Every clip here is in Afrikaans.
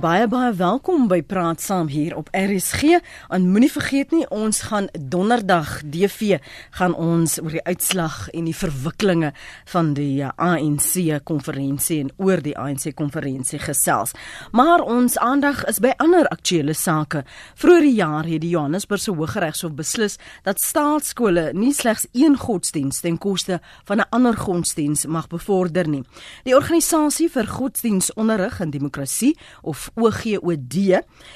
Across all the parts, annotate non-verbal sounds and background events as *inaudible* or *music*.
Baie baie welkom by Praat Saam hier op RSG. En moenie vergeet nie, ons gaan Donderdag DV gaan ons oor die uitslag en die verwikkelinge van die ANC konferensie en oor die ANC konferensie gesels. Maar ons aandag is by ander aktuelle sake. Vroeger die jaar het die Johannesburgse Hooggeregshof beslis dat staatskole nie slegs een godsdiens ten koste van 'n ander godsdiens mag bevorder nie. Die organisasie vir godsdiensonderrig en demokrasie of OGOD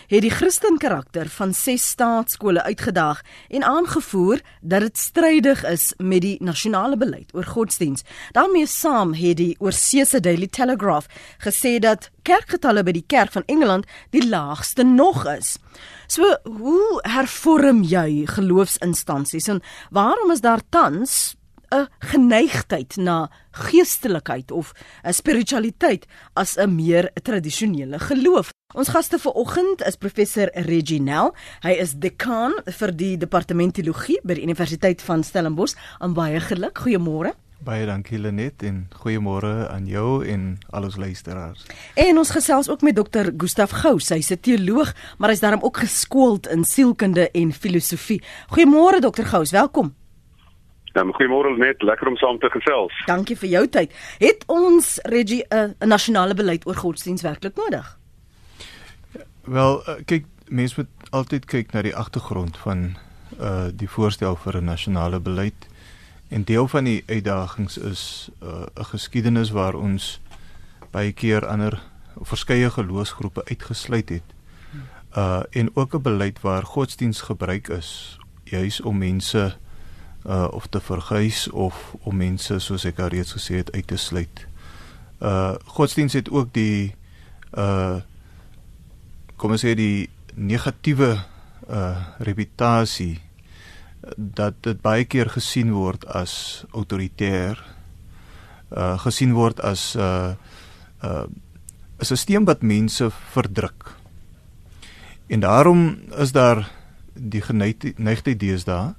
het die Christen karakter van ses staatskole uitgedaag en aangevoer dat dit strydig is met die nasionale beleid oor godsdiens. daarmee saam het die Oorseese Daily Telegraph gesê dat kerkgetalle by die Kerk van Engeland die laagste nog is. So, hoe hervorm jy geloofsinstansies en waarom is daar tans 'n geneigtheid na geestelikheid of 'n spiritualiteit as 'n meer tradisionele geloof. Ons gaste vanoggend is professor Reginel. Hy is dekaan vir die departement teologie by die Universiteit van Stellenbosch. En baie geluk. Goeiemôre. Baie dankie Lenet en goeiemôre aan jou en al ons luisteraars. En ons gesels ook met dokter Gustaf Gous. Hy's 'n teoloog, maar hy's daarom ook geskoold in sielkunde en filosofie. Goeiemôre dokter Gous, welkom. Ja, goeiemôre net, lekker om saam te gesels. Dankie vir jou tyd. Het ons Reggie 'n uh, nasionale beleid oor godsdiens werklik nodig? Wel, uh, kyk, mense moet altyd kyk na die agtergrond van uh die voorstel vir 'n nasionale beleid. En deel van die uitdagings is 'n uh, geskiedenis waar ons baie keer ander verskeie geloofsgroepe uitgesluit het. Uh en ook 'n beleid waar godsdiens gebruik is juis om mense uh of te verguis of om mense soos ek al reeds gesê het uit te sluit. Uh godsdienst het ook die uh kom ons sê die negatiewe uh reputasie dat dit baie keer gesien word as autoritair uh gesien word as uh uh 'n stelsel wat mense verdruk. En daarom is daar die geneigtheid deesdae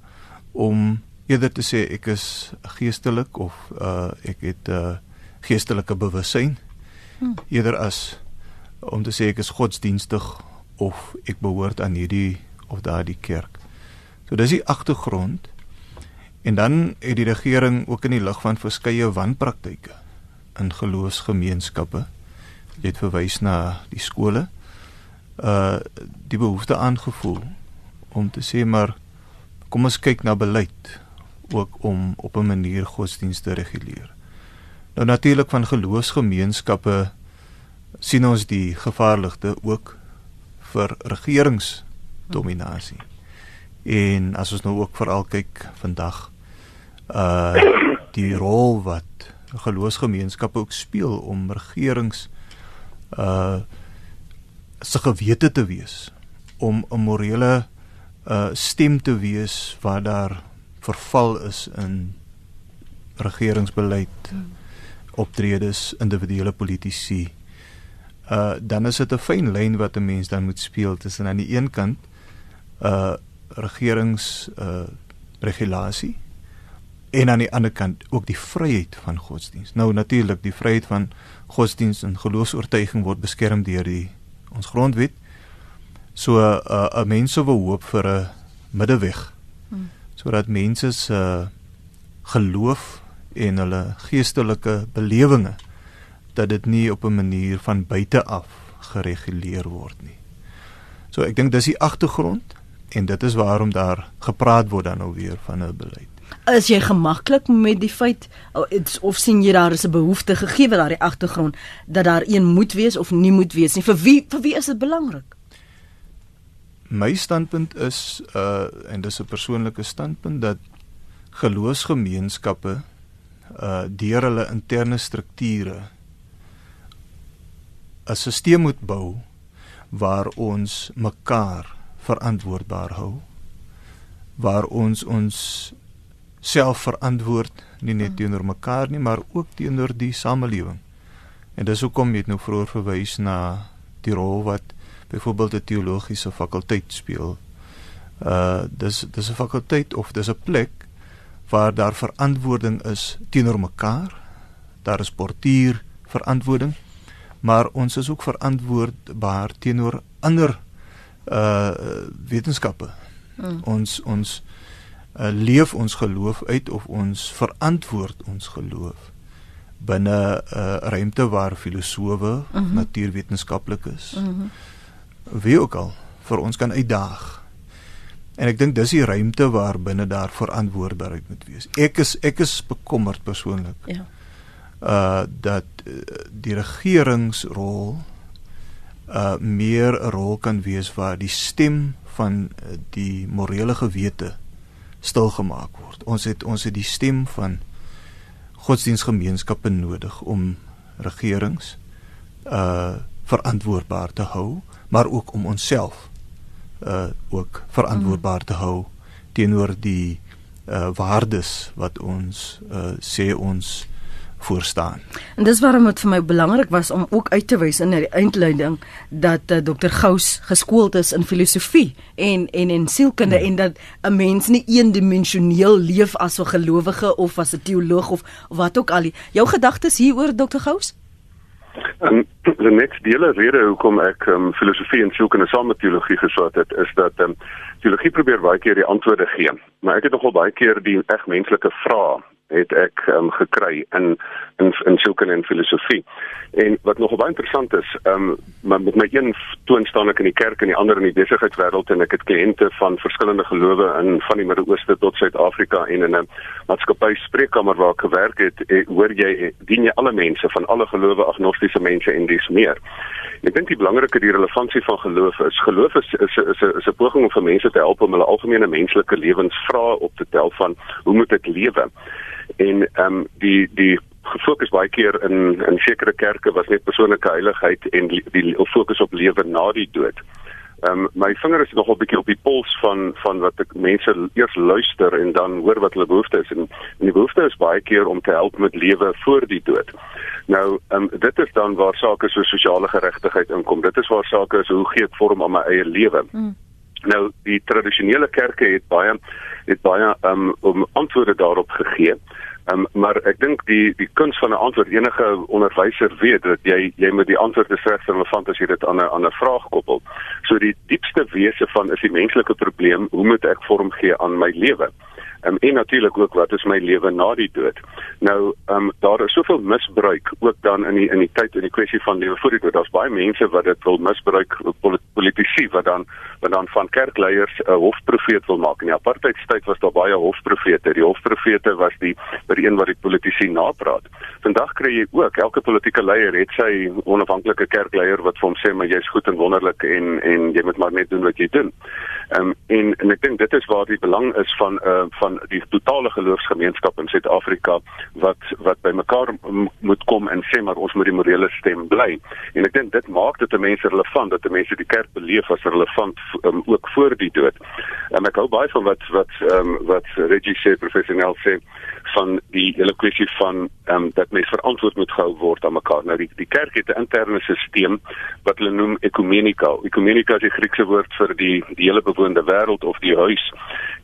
om eerder te sê ek is geestelik of uh ek het 'n uh, geestelike bewussyn hmm. eerder as om te sê ek is godsdienstig of ek behoort aan hierdie of daardie kerk. So dis die agtergrond. En dan het die regering ook in die lig van verskeie wanpraktyke in geloofsgemeenskappe jy het verwys na die skole uh die behoefte aangevoel om te sê maar kom ons kyk na beleid ook om op 'n manier godsdienste te reguleer. Nou natuurlik van geloofsgemeenskappe sien ons die gevaarligte ook vir regeringsdominasie. En as ons nou ook veral kyk vandag uh die rol wat geloofsgemeenskappe ook speel om regerings uh se gewete te wees om 'n morele uh stem te wees waar daar verval is in regeringsbeleid optredes individuele politici uh dan is dit 'n fyn lyn wat 'n mens dan moet speel tussen aan die een kant uh regerings uh regulasie en aan die ander kant ook die vryheid van godsdiens. Nou natuurlik die vryheid van godsdiens en geloofs-oortuiging word beskerm deur die ons grondwet. So 'n uh, 'n mens sou hoop vir 'n middeweg. Sodat mense se geloof en hulle geestelike belewinge dat dit nie op 'n manier van buite af gereguleer word nie. So ek dink dis die agtergrond en dit is waarom daar gepraat word dan nou weer van 'n beleid. Is jy gemaklik met die feit of sien jy daar is 'n behoefte gegee wat daar die agtergrond dat daar een moet wees of nie moet wees nie? Vir wie vir wie is dit belangrik? My standpunt is uh en dis 'n persoonlike standpunt dat geloofsgemeenskappe uh deur hulle interne strukture 'n stelsel moet bou waar ons mekaar verantwoordbaar hou waar ons ons self verantwoord nie net hmm. teenoor mekaar nie maar ook teenoor die samelewing en dis hoekom jy nou vroeër verwys na die rol wat byvoorbeeld 'n teologiese fakulteit speel. Uh dis dis 'n fakulteit of dis 'n plek waar daar verantwoording is teenoor mekaar. Daar is portuier verantwoording, maar ons is ook verantwoordbaar teenoor ander uh wetenskappe. Hmm. Ons ons uh, leef ons geloof uit of ons verantwoord ons geloof binne 'n uh, ruimte waar filosowe, mhm. -huh. natuurwetenskaplikes, uh mhm. Wie ook al vir ons kan uitdaag. En ek dink dis die ruimte waar binne daar verantwoordbaarheid moet wees. Ek is ek is bekommerd persoonlik. Ja. Uh dat uh, die regeringsrol uh meer 'n rol kan wees waar die stem van uh, die morele gewete stil gemaak word. Ons het ons het die stem van godsdienstgemeenskappe nodig om regerings uh verantwoordbaar te hou, maar ook om onsself uh ook verantwoordbaar te hou teenoor die uh waardes wat ons uh sê ons voor staan. En dis waarom dit vir my belangrik was om ook uit te wys in die eindleiding dat uh, Dr Gous geskoold is in filosofie en en en sielkunde hmm. en dat 'n mens nie eendimensioneel leef as 'n gelowige of as 'n teoloog of wat ook al nie. Jou gedagtes hieroor Dr Gous? *clears throat* En die net dele rede hoekom ek um, filosofie en sielkunde saam met teologie geswat het is dat um, teologie probeer baie keer die antwoorde gee, maar ek het nogal baie keer die reg menslike vrae het ek um, gekry in in in sielkunde en filosofie. En wat nog baie interessant is, ehm um, met my een toon staan ek in die kerk en die ander in die besigheidswêreld en ek het kliënte van verskillende gelowe in van die Midde-Ooste tot Suid-Afrika en in 'n maatskappy spreekkamer waar ek gewerk het, eh, hoor jy dien jy alle mense van alle gelowe, agnostiese mense en dis meer. Ek dink die belangrike die relevantie van geloof is geloof is is is 'n is 'n poging om vir mense te help om hulle algemene menslike lewensvrae op te tel van hoe moet ek lewe? en ehm um, die die gefokus baie keer in in sekere kerke was net persoonlike heiligheid en die, die fokus op lewe na die dood. Ehm um, my vinger is nog 'n bietjie op die pols van van wat ek mense eers luister en dan hoor wat hulle behoeftes is en, en die behoefte is baie keer om te help met lewe voor die dood. Nou, ehm um, dit is dan waar sake so sosiale geregtigheid inkom. Dit is waar sake is hoe gee ek vorm aan my eie lewe. Hmm. Nou, die tradisionele kerke het baie het baie um, om antwoorde daarop gegee. Um, maar ek dink die die kuns van 'n antwoord enige onderwyser weet dat jy jy moet die antwoord besef relevant as jy dit aan 'n ander vraag koppel. So die diepste wese van is die menslike probleem, hoe moet ek vorm gee aan my lewe? Um, en natuurlik ook wat is my lewe na die dood. Nou, ehm um, daar is soveel misbruik ook dan in die in die tyd in die kwessie van lewe voor die dood. Daar's baie mense wat dit wil misbruik politici wat dan wat dan van kerkleiers 'n uh, hofprofeet wil maak. In die apartheidstyd was daar baie hofprofete. Die hofprofete was die die een wat die politici napraat. Vandag kry jy ook elke politieke leier het sy onafhanklike kerkleier wat vir hom sê maar jy's goed en wonderlik en en jy moet maar net doen wat jy doen. Ehm um, en en ek dink dit is waar die belang is van uh van die totale geloofsgemeenskap in Suid-Afrika wat wat bymekaar moet kom en sê maar ons moet die morele stem bly. En ek dink dit maak dit 'n mense relevant dat mense die kerk beleef as relevant um, ook voor die dood. En ek hou baie van wat wat um, wat Reggie sê professioneel sê van die hele kwessie van ehm um, dat mense verantwoord moet gehou word aan mekaar. Nou die die kerk het 'n interne stelsel wat hulle noem ekumenika. Ekumenika is die Griekse woord vir die die hele bewoonde wêreld of die huis.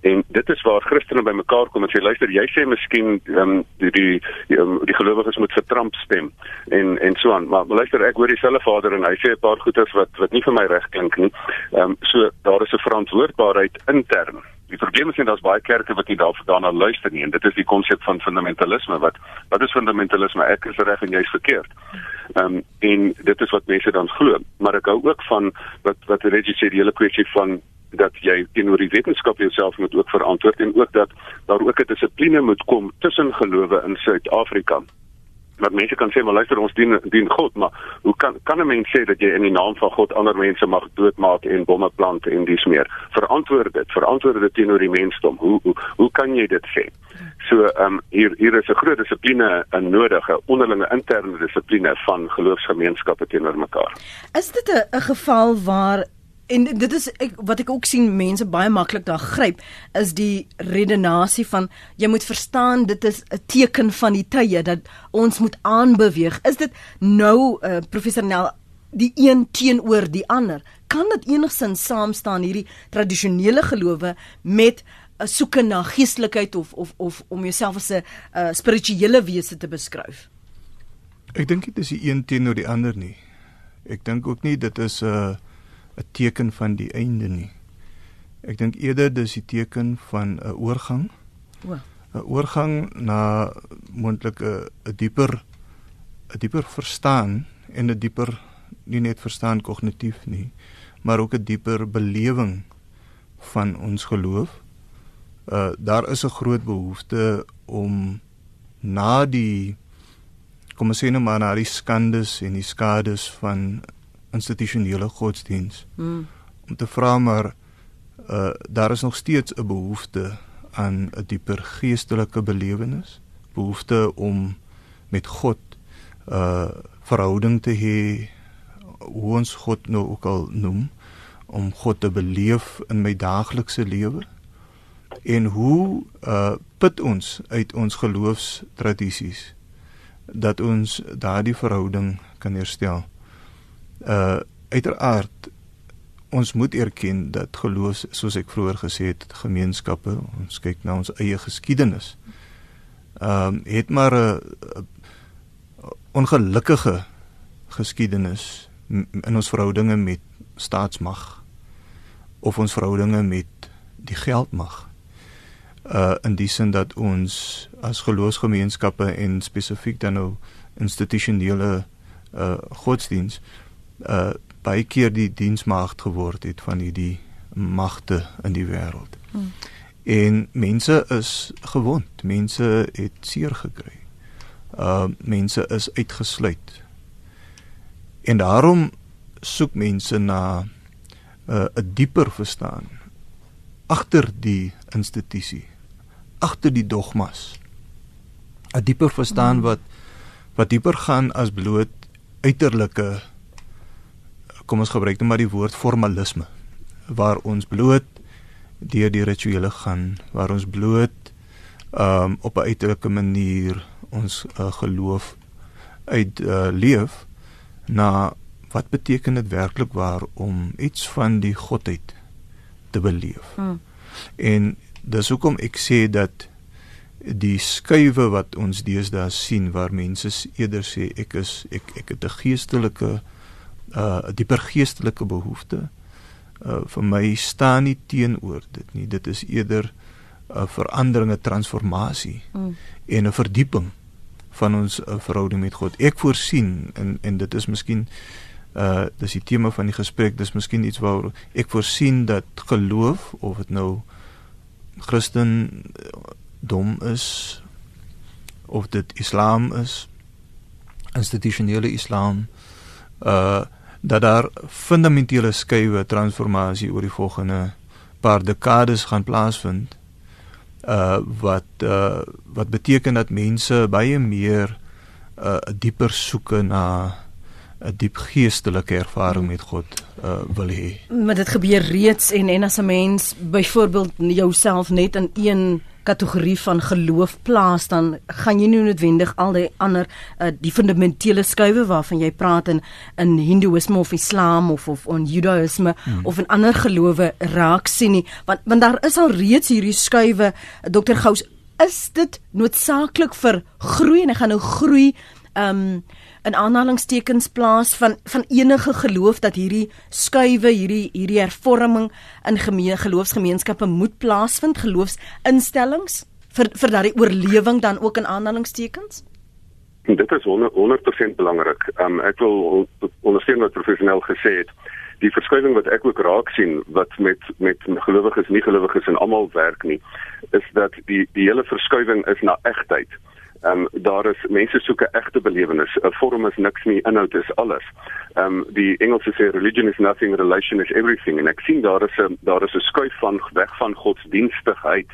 En dit is waar Christene bymekaar kom en sê luister, jy sê miskien ehm um, die die die, um, die gelowiges moet vir Trump stem en en so aan. Maar, maar luister, ek hoor dieselfde Vader en hy sê 'n paar goeters wat wat nie vir my reg klink nie. Ehm um, so daar is 'n verantwoordbaarheid intern Die probleem is net daar's baie kerke wat nie daarna luister nie en dit is die konsep van fundamentalisme wat wat is fundamentalisme? Ek is reg en jy's verkeerd. Ehm um, en dit is wat mense dan glo, maar ek hou ook van wat wat Reggie sê die hele kwessie van dat jy teenoor die wetenskap jouself moet ook verantwoord en ook dat daar ook 'n dissipline moet kom tussen gelowe in Suid-Afrika wat mense kan sê maar luister ons dien dien God maar hoe kan kan 'n mens sê dat jy in die naam van God ander mense mag doodmaak en bomme plant en dis meer? Verantwoord dit verantwoord dit teenoor die mensdom. Hoe hoe, hoe kan jy dit sê? So ehm um, hier hier is 'n groot dissipline in nodige onderlinge interne dissipline van geloofsgemeenskappe teenoor mekaar. Is dit 'n geval waar en dit is ek, wat ek ook sien mense baie maklik daar gryp is die redenasie van jy moet verstaan dit is 'n teken van die tye dat ons moet aanbeweeg. Is dit nou uh, professor Nel die een teenoor die ander? Kan dit enigsins saam staan hierdie tradisionele gelowe met 'n soeke na geestelikheid of of of om jouself as 'n uh, spirituele wese te beskryf? Ek dink dit is die een teenoor die ander nie. Ek dink ook nie dit is 'n uh, 'n teken van die einde nie. Ek dink eerder dis die teken van 'n oorgang. O. 'n Oorgang na moontlik 'n 'n dieper 'n dieper verstaan en 'n dieper nie net verstaan kognitief nie, maar ook 'n dieper belewing van ons geloof. Uh daar is 'n groot behoefte om na die kom ons sê nou maar na die skandes en die skades van institusionele godsdiens. Mm. Om te vra maar uh daar is nog steeds 'n behoefte aan 'n dieper geestelike belewenis, behoefte om met God uh verhouding te hê hoe ons God nou ook al noem om God te beleef in my daaglikse lewe en hoe uh put ons uit ons geloofstradisies dat ons daardie verhouding kan herstel. Uh uiteraard ons moet erken dat geloof soos ek vroeër gesê het gemeenskappe ons kyk na ons eie geskiedenis. Ehm um, het maar 'n ongelukkige geskiedenis in ons verhoudinge met staatsmag of ons verhoudinge met die geldmag. Uh in die sin dat ons as geloofsgemeenskappe en spesifiek dan nou institusionele uh godsdiens uh baie keer die diensmaagd geword het van hierdie magte in die wêreld. Hmm. En mense is gewond, mense het seer gekry. Uh mense is uitgesluit. En daarom soek mense na 'n uh, dieper verstaan agter die institusie, agter die dogmas. 'n dieper verstaan hmm. wat wat dieper gaan as bloot uiterlike kom ons gebruik net maar die woord formalisme waar ons bloot deur die rituele gaan waar ons bloot um, op 'n uiterlike manier ons uh, geloof uit uh, leef na wat beteken dit werklik waar om iets van die godheid te beleef. Hmm. En dis hoekom ek sê dat die skuwe wat ons deesdae sien waar mense eerder sê ek is ek ek het 'n geestelike uh dieper geestelike behoefte uh vir my staan nie teenoor dit nie dit is eerder 'n verandering 'n transformasie mm. en 'n verdieping van ons uh, verhouding met God ek voorsien en en dit is miskien uh dis die tema van die gesprek dis miskien iets waar ek voorsien dat geloof of dit nou Christen dom is of dit Islam is institusionele Islam uh dat daar fundamentele skuwe transformasie oor die volgende paar dekades gaan plaasvind uh wat uh wat beteken dat mense baie meer 'n uh, dieper soeke na 'n diep geestelike ervaring met God uh wil hê. Maar dit gebeur reeds en en as 'n mens byvoorbeeld jouself net in een kategorie van geloof plaas dan gaan jy nie noodwendig al die ander uh, die fundamentele skuwe waarvan jy praat in in hindoeïsme of islam of of on judaïsme hmm. of in ander gelowe raak sien nie want want daar is al reeds hierdie skuwe dokter Gous is dit noodsaaklik vir groei en ek gaan nou groei um in aanhalingstekens plaas van van enige geloof dat hierdie skuwe hierdie hierdie hervorming in gemeen geloofsgemeenskappe moet plaasvind geloofsinstellings vir vir daardie oorlewing dan ook in aanhalingstekens Dit is 100% belangrik. Um, ek wil ondersteun wat professioneel gesê het. Die verskuiwing wat ek ook raak sien wat met met gelowiges, nie gelowiges en almal werk nie, is dat die die hele verskuiwing is na egtheid. Ehm um, daar is mense soek 'n egte belewenis. 'n Vorm is niks nie, inhoud is alles. Ehm um, die Engelse sê religion is nothing, relation is everything. En ek sien daar is 'n daar is 'n skuif van weg van godsdienstigheid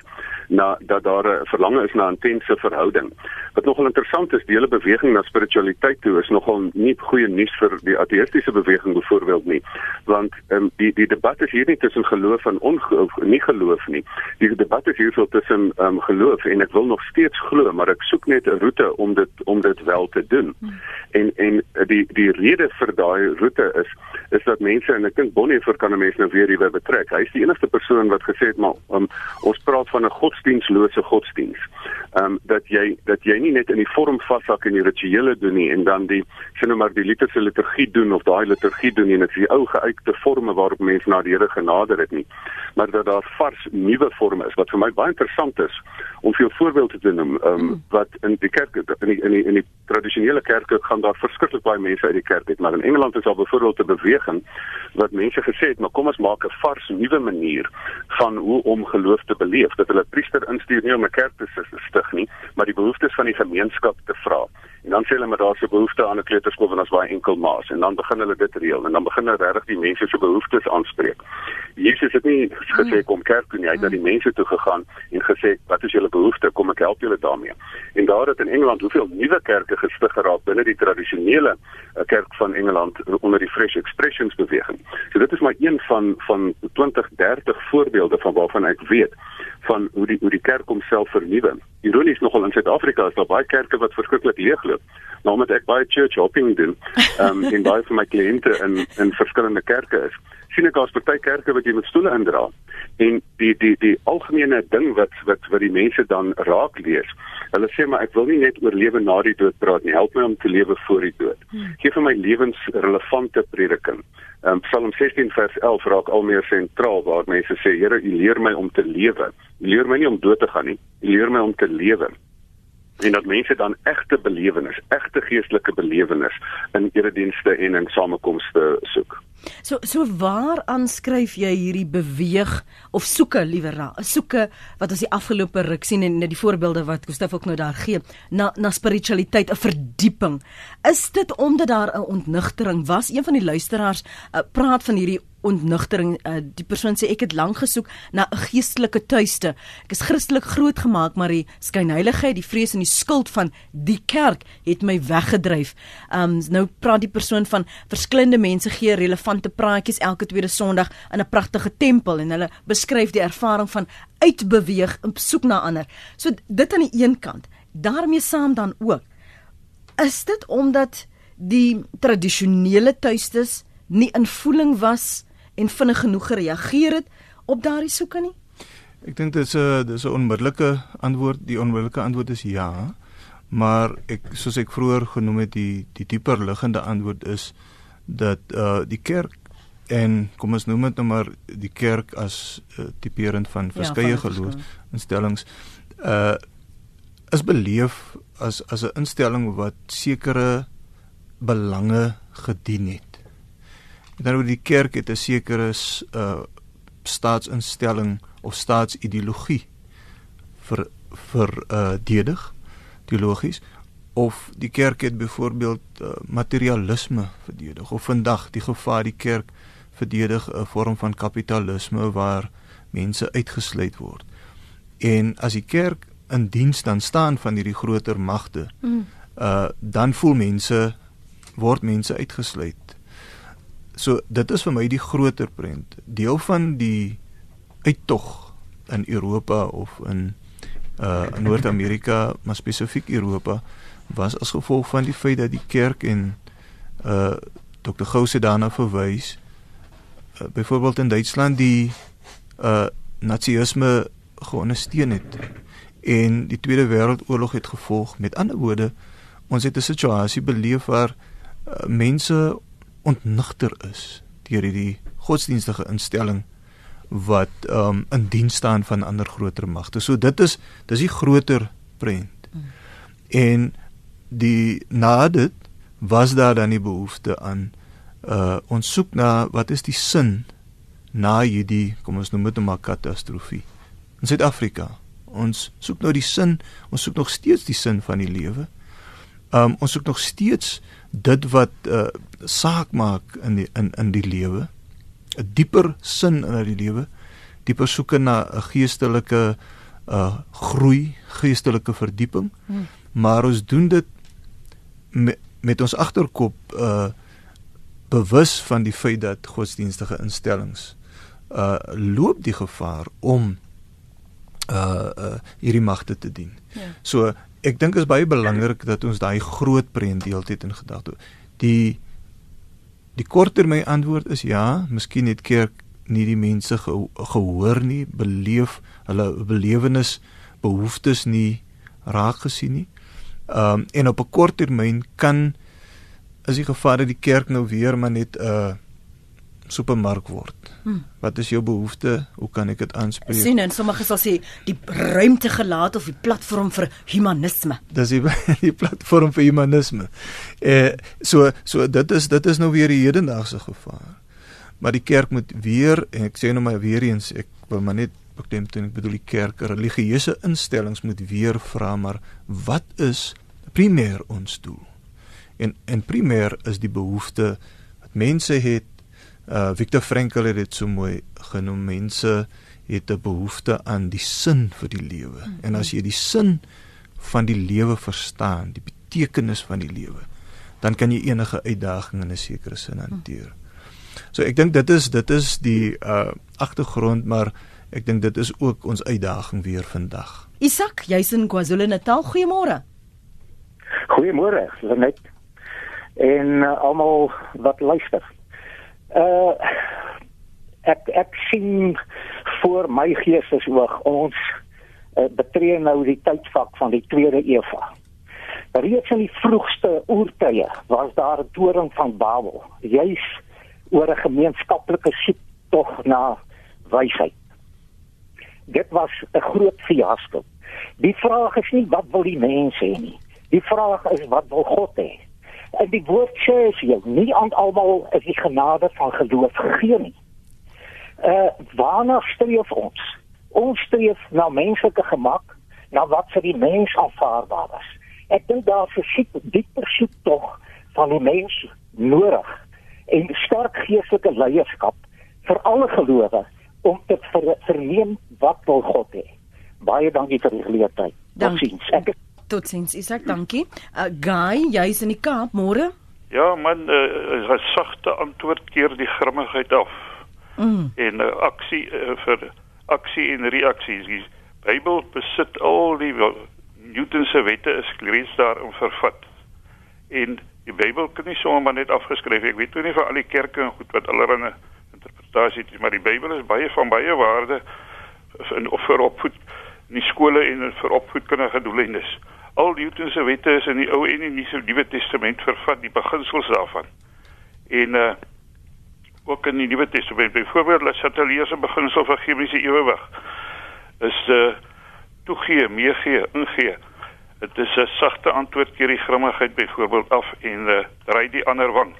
na dat daar 'n verlange is na 'n intense verhouding. Wat nogal interessant is, die hele beweging na spiritualiteit toe is nogal nie goeie nuus vir die ateïstiese beweging byvoorbeeld nie. Want um, die die debat is hier nie tussen geloof en ongeloof nie geloof nie. Die debat is hier so tussen um, geloof en ek wil nog steeds glo, maar ek soek net 'n roete om dit om dit wel te doen. Hmm. En en die die rede vir daai roete is is dat mense en ek dink Bonnie vir kan 'n mens nou weer hierby betrek. Hy is die enigste persoon wat gesê het maar um, ons praat van 'n God godsdienstlose godsdiens. Ehm um, dat jy dat jy nie net in die vorm vashak in die rituele doen nie en dan die sien nou maar die liturgie liturgie doen of daai liturgie doen en dit is die ou geuite forme waarop mense na die Here genader het nie. Maar dat daar vars nuwe forme is wat vir my baie interessant is om vir 'n voorbeeld te noem. Ehm um, wat in die kerk in die in die, in die tradisionele kerke gaan daar verskriklik baie mense uit die kerk uit, maar in Engeland is daar byvoorbeeld 'n beweging wat mense gesê het, maar kom ons maak 'n vars nuwe manier van hoe om geloof te beleef. Dat hulle priester instuur nie om 'n kerk te stig nie, maar die behoeftes van die gemeenskap te vra. En dan sê hulle maar daar's 'n behoefte aan 'n kleuterskool en ons baie enkel maas en dan begin hulle dit reël en dan begin hulle regtig die mense se behoeftes aanspreek. Jesus het nie gesê kom kerk toe nie, hy het na die mense toe gegaan en gesê wat is julle behoefte? Kom ek help julle daarmee. En daar het in Engeland hoeveel nuwe kerke gestig geraak binne die tradisionele uh, kerk van Engeland onder die Fresh Expressions beweging. So dit is maar een van van 20, 30 voorbeelde van waarvan ek weet van hoe die hoe die kerk homself vernuwe. Ironies nogal in Suid-Afrika is daar baie kerke wat verskriklik leegloop. Nou met ek baie church hopping doen, ehm um, en baie van my kliënte in in verskillende kerke is. Sien ek daar's baie kerke wat jy met stoele indra. En die die die algemene ding wat wat wat die mense dan raak lees. Hulle sê maar ek wil nie net oor lewe na die dood praat nie. Help my om te lewe voor die dood. Hmm. Geef vir my lewensrelevante prediking. Um, Psalm 16 vers 11 raak al meer sentraal waar mense sê Here, U leer my om te lewe. U leer my nie om dood te gaan nie. U leer my om te lewe. En dat mense dan egte belewenis, egte geestelike belewenis in eredienste en in samekomste soek. So so waar aanskryf jy hierdie beweeg of soeke liewer na? Soeke wat ons die afgelope ruk sien en die voorbeelde wat Gustaf ook nou daar gee na na spiritualiteit, 'n verdieping. Is dit omdat daar 'n ontnugtering was? Een van die luisteraars uh, praat van hierdie ontnugtering. Uh, die persoon sê ek het lank gesoek na 'n geestelike tuiste. Ek is Christelik grootgemaak, maar die skynheiligheid, die vrees en die skuld van die kerk het my weggedryf. Um nou praat die persoon van verskillende mense gee relevante praatjies elke tweede Sondag in 'n pragtige tempel en hulle beskryf die ervaring van uitbeweeg en soek na ander. So dit aan die een kant. daarmee saam dan ook. Is dit omdat die tradisionele tuistes nie in voeling was en vinnig genoeg gereageer het op daardie soeke nie? Ek dink dit is 'n dis 'n onmiddellike antwoord. Die onmiddellike antwoord is ja. Maar ek soos ek vroeër genoem het, die die dieper liggende antwoord is dat uh die kerk en kom ons noem dit nou maar die kerk as uh, tipeerend van verskeie ja, geloofsinstellings uh is beleef as as 'n instelling wat sekere belange gedien het Dan oor die kerk het 'n sekere uh staatsinstelling of staatsideologie vir vir uh dedig teologies of die kerk het byvoorbeeld uh, materialisme verdedig of vandag die gevaar die kerk verdedig 'n vorm van kapitalisme waar mense uitgesluit word. En as die kerk in diens dan staan van hierdie groter magte, mm. uh dan voel mense word mense uitgesluit So dit is vir my die groter prent. Deel van die uittog in Europa of in uh Noord-Amerika, maar spesifiek Europa was as gevolg van die feit dat die kerk en uh Dr. Gous daarna verwys uh, byvoorbeeld in Duitsland die uh nazisme geondersteun het en die Tweede Wêreldoorlog het gevolg. Met ander woorde, ons het 'n situasie beleef waar uh, mense ontnigter is deur hierdie godsdienstige instelling wat um in diens staan van ander groter magte. So dit is dis die groter prent. Mm. En die na dit was daar dan die behoefte aan uh ons soek na wat is die sin na hierdie kom ons noem dit 'n nou katastrofie in Suid-Afrika. Ons soek nou die sin, ons soek nog steeds die sin van die lewe. Um ons soek nog steeds dit wat uh, saak maak in die in in die lewe 'n dieper sin in die lewe dieper soeke na 'n geestelike uh groei geestelike verdieping hmm. maar ons doen dit met, met ons agterkop uh bewus van die feit dat godsdienstige instellings uh loop die gevaar om uh uh hierdie magte te dien. Ja. So ek dink is baie belangrik dat ons daai groot prent deeltyd in gedagte. Die die korttermyn antwoord is ja, miskien het kerk nie die mense ge gehoor nie, beleef hulle belewenis, behoeftes nie raak gesien nie. Ehm um, en op 'n kort termyn kan is die gevaar dat die kerk nou weer maar net 'n uh, supermark word. Hmm. Wat is jou behoefte? Hoe kan ek dit aanspreek? Sien en sommige sal sê die ruimte gelaat of die platform vir humanisme. Dis die *laughs* die platform vir humanisme. Eh so so dit is dit is nou weer die hedendaagse gevaar. Maar die kerk moet weer en ek sê nou maar weer eens ek wil maar net beklemtoon ek bedoel die kerk religieuse instellings moet weer vra maar wat is primêr ons doel? En en primêr is die behoefte wat mense het Uh Viktor Frankl het dit so mooi genoem mense het 'n behoefte aan die sin vir die lewe. Mm -hmm. En as jy die sin van die lewe verstaan, die betekenis van die lewe, dan kan jy enige uitdaging in 'n sekere sin hanteer. So ek dink dit is dit is die uh agtergrond, maar ek dink dit is ook ons uitdaging weer vandag. Isak, jy's in KwaZulu-Natal. Goeiemôre. Goeiemôre, Lenet. En uh, almal wat luister. Uh ek ek sien voor my geestesoog ons uh, betree nou die tydvak van die tweede Eva. Reeds in die vroegste oertye was daar 'n toring van Babel, juis oor 'n gemeenskaplike soek tog na wysheid. Dit was 'n groot fiasco. Die vraag is nie wat wil die mense hê nie. Die vraag is wat wil God hê? En die woord sê vir jou, nie aan almal is die genade van geloof gegee nie. Uh waarna streef ons? Ons streef na menslike gemak, na wat vir die mens aanvaarbaar is. Ek dink daar is 'n dieper soek tog van die mens nodig en sterk geestelike leierskap vir alle gelowe om te ver, verneem wat wil God hê. Baie dankie vir die geleentheid. Totsiens. Ek is Totsiens, Isak, dankie. Uh, Guy, jy's in die Kaap, môre? Ja, man, uh, 'n sagte antwoord keer die grimmigheid af. Mm. En 'n uh, aksie uh, vir aksie en reaksie. Die Bybel besit al die Newton se wette is lees daar in vervat. En die Bybel kan nie sommer net afgeskryf. Ek weet nie vir al die kerke en goed wat allerlei interpretasie het, maar die Bybel is baie van baie waarde in vir opvoed in die skole en vir opvoedkundige doeleindes al Newton se wette is in die Ou en die Nuwe Testament vervat die beginsels daarvan. En uh ook in die Nuwe Testament, byvoorbeeld dat Chatelier se beginsel van chemiese ewewig is uh toegee, meegee, ingee. Dit is 'n sagte antwoord keer die grimmigheid byvoorbeeld af en uh ry die ander wang.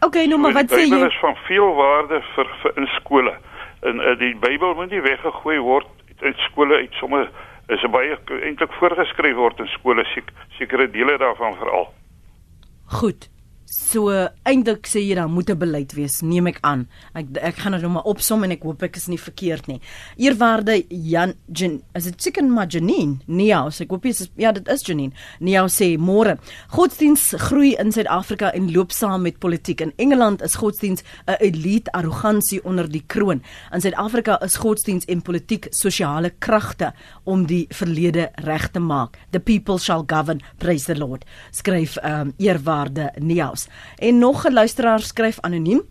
OK, nou maar wat sê jy? Dit is van veel waarde vir, vir in skole. En uh, die Bybel moet nie weggegooi word uit skole uit sommer is baie eintlik voorgeskryf word in skole sekere dele daarvan veral. Goed. So eintlik sê jy dan moet 'n beleid wees, neem ek aan. Ek ek gaan dit nou maar opsom en ek hoop ek is nie verkeerd nie. Eerwaarde Jan Jan, is dit seker maar Janine? Nee, as ek hoop jy is ja, dit is Janine. Nee, sê môre. Godsdiens groei in Suid-Afrika en loop saam met politiek. In Engeland is godsdiens 'n elite arrogansie onder die kroon. In Suid-Afrika is godsdiens en politiek sosiale kragte om die verlede reg te maak. The people shall govern, praise the Lord. Skryf ehm um, eerwaarde Nee. En nog 'n luisteraar skryf anoniem.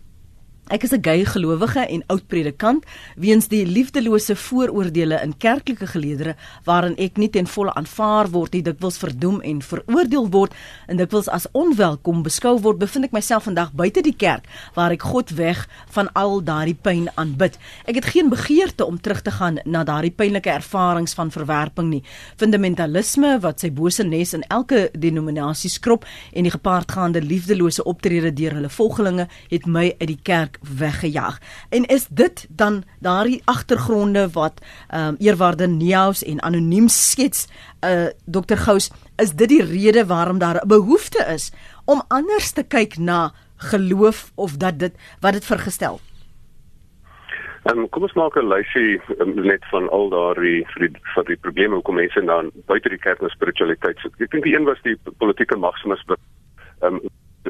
Ek is 'n gay gelowige en oud predikant weens die liefdelose vooroordeele in kerklike geleedere waarin ek nie ten volle aanvaar word nie, dikwels verdoem en veroordeel word en dikwels as onwelkom beskou word, bevind ek myself vandag buite die kerk waar ek God weg van al daardie pyn aanbid. Ek het geen begeerte om terug te gaan na daardie pynlike ervarings van verwerping nie. Fundamentalisme wat sy bose nes in elke denominasie skrob en die gepaardgaande liefdelose optrede deur hulle volgelinge het my uit die kerk weggejaag. En is dit dan daardie agtergronde wat ehm um, eerwaarde Neus en anoniem skets uh Dr Gous is dit die rede waarom daar 'n behoefte is om anders te kyk na geloof of dat dit wat dit vergestel. Ehm um, kom ons maak 'n lysie um, net van al daardie vir die vir die probleme hoekom mense dan buite die kerk na spiritualiteit soek. Ek dink die een was die politieke wat ehm um,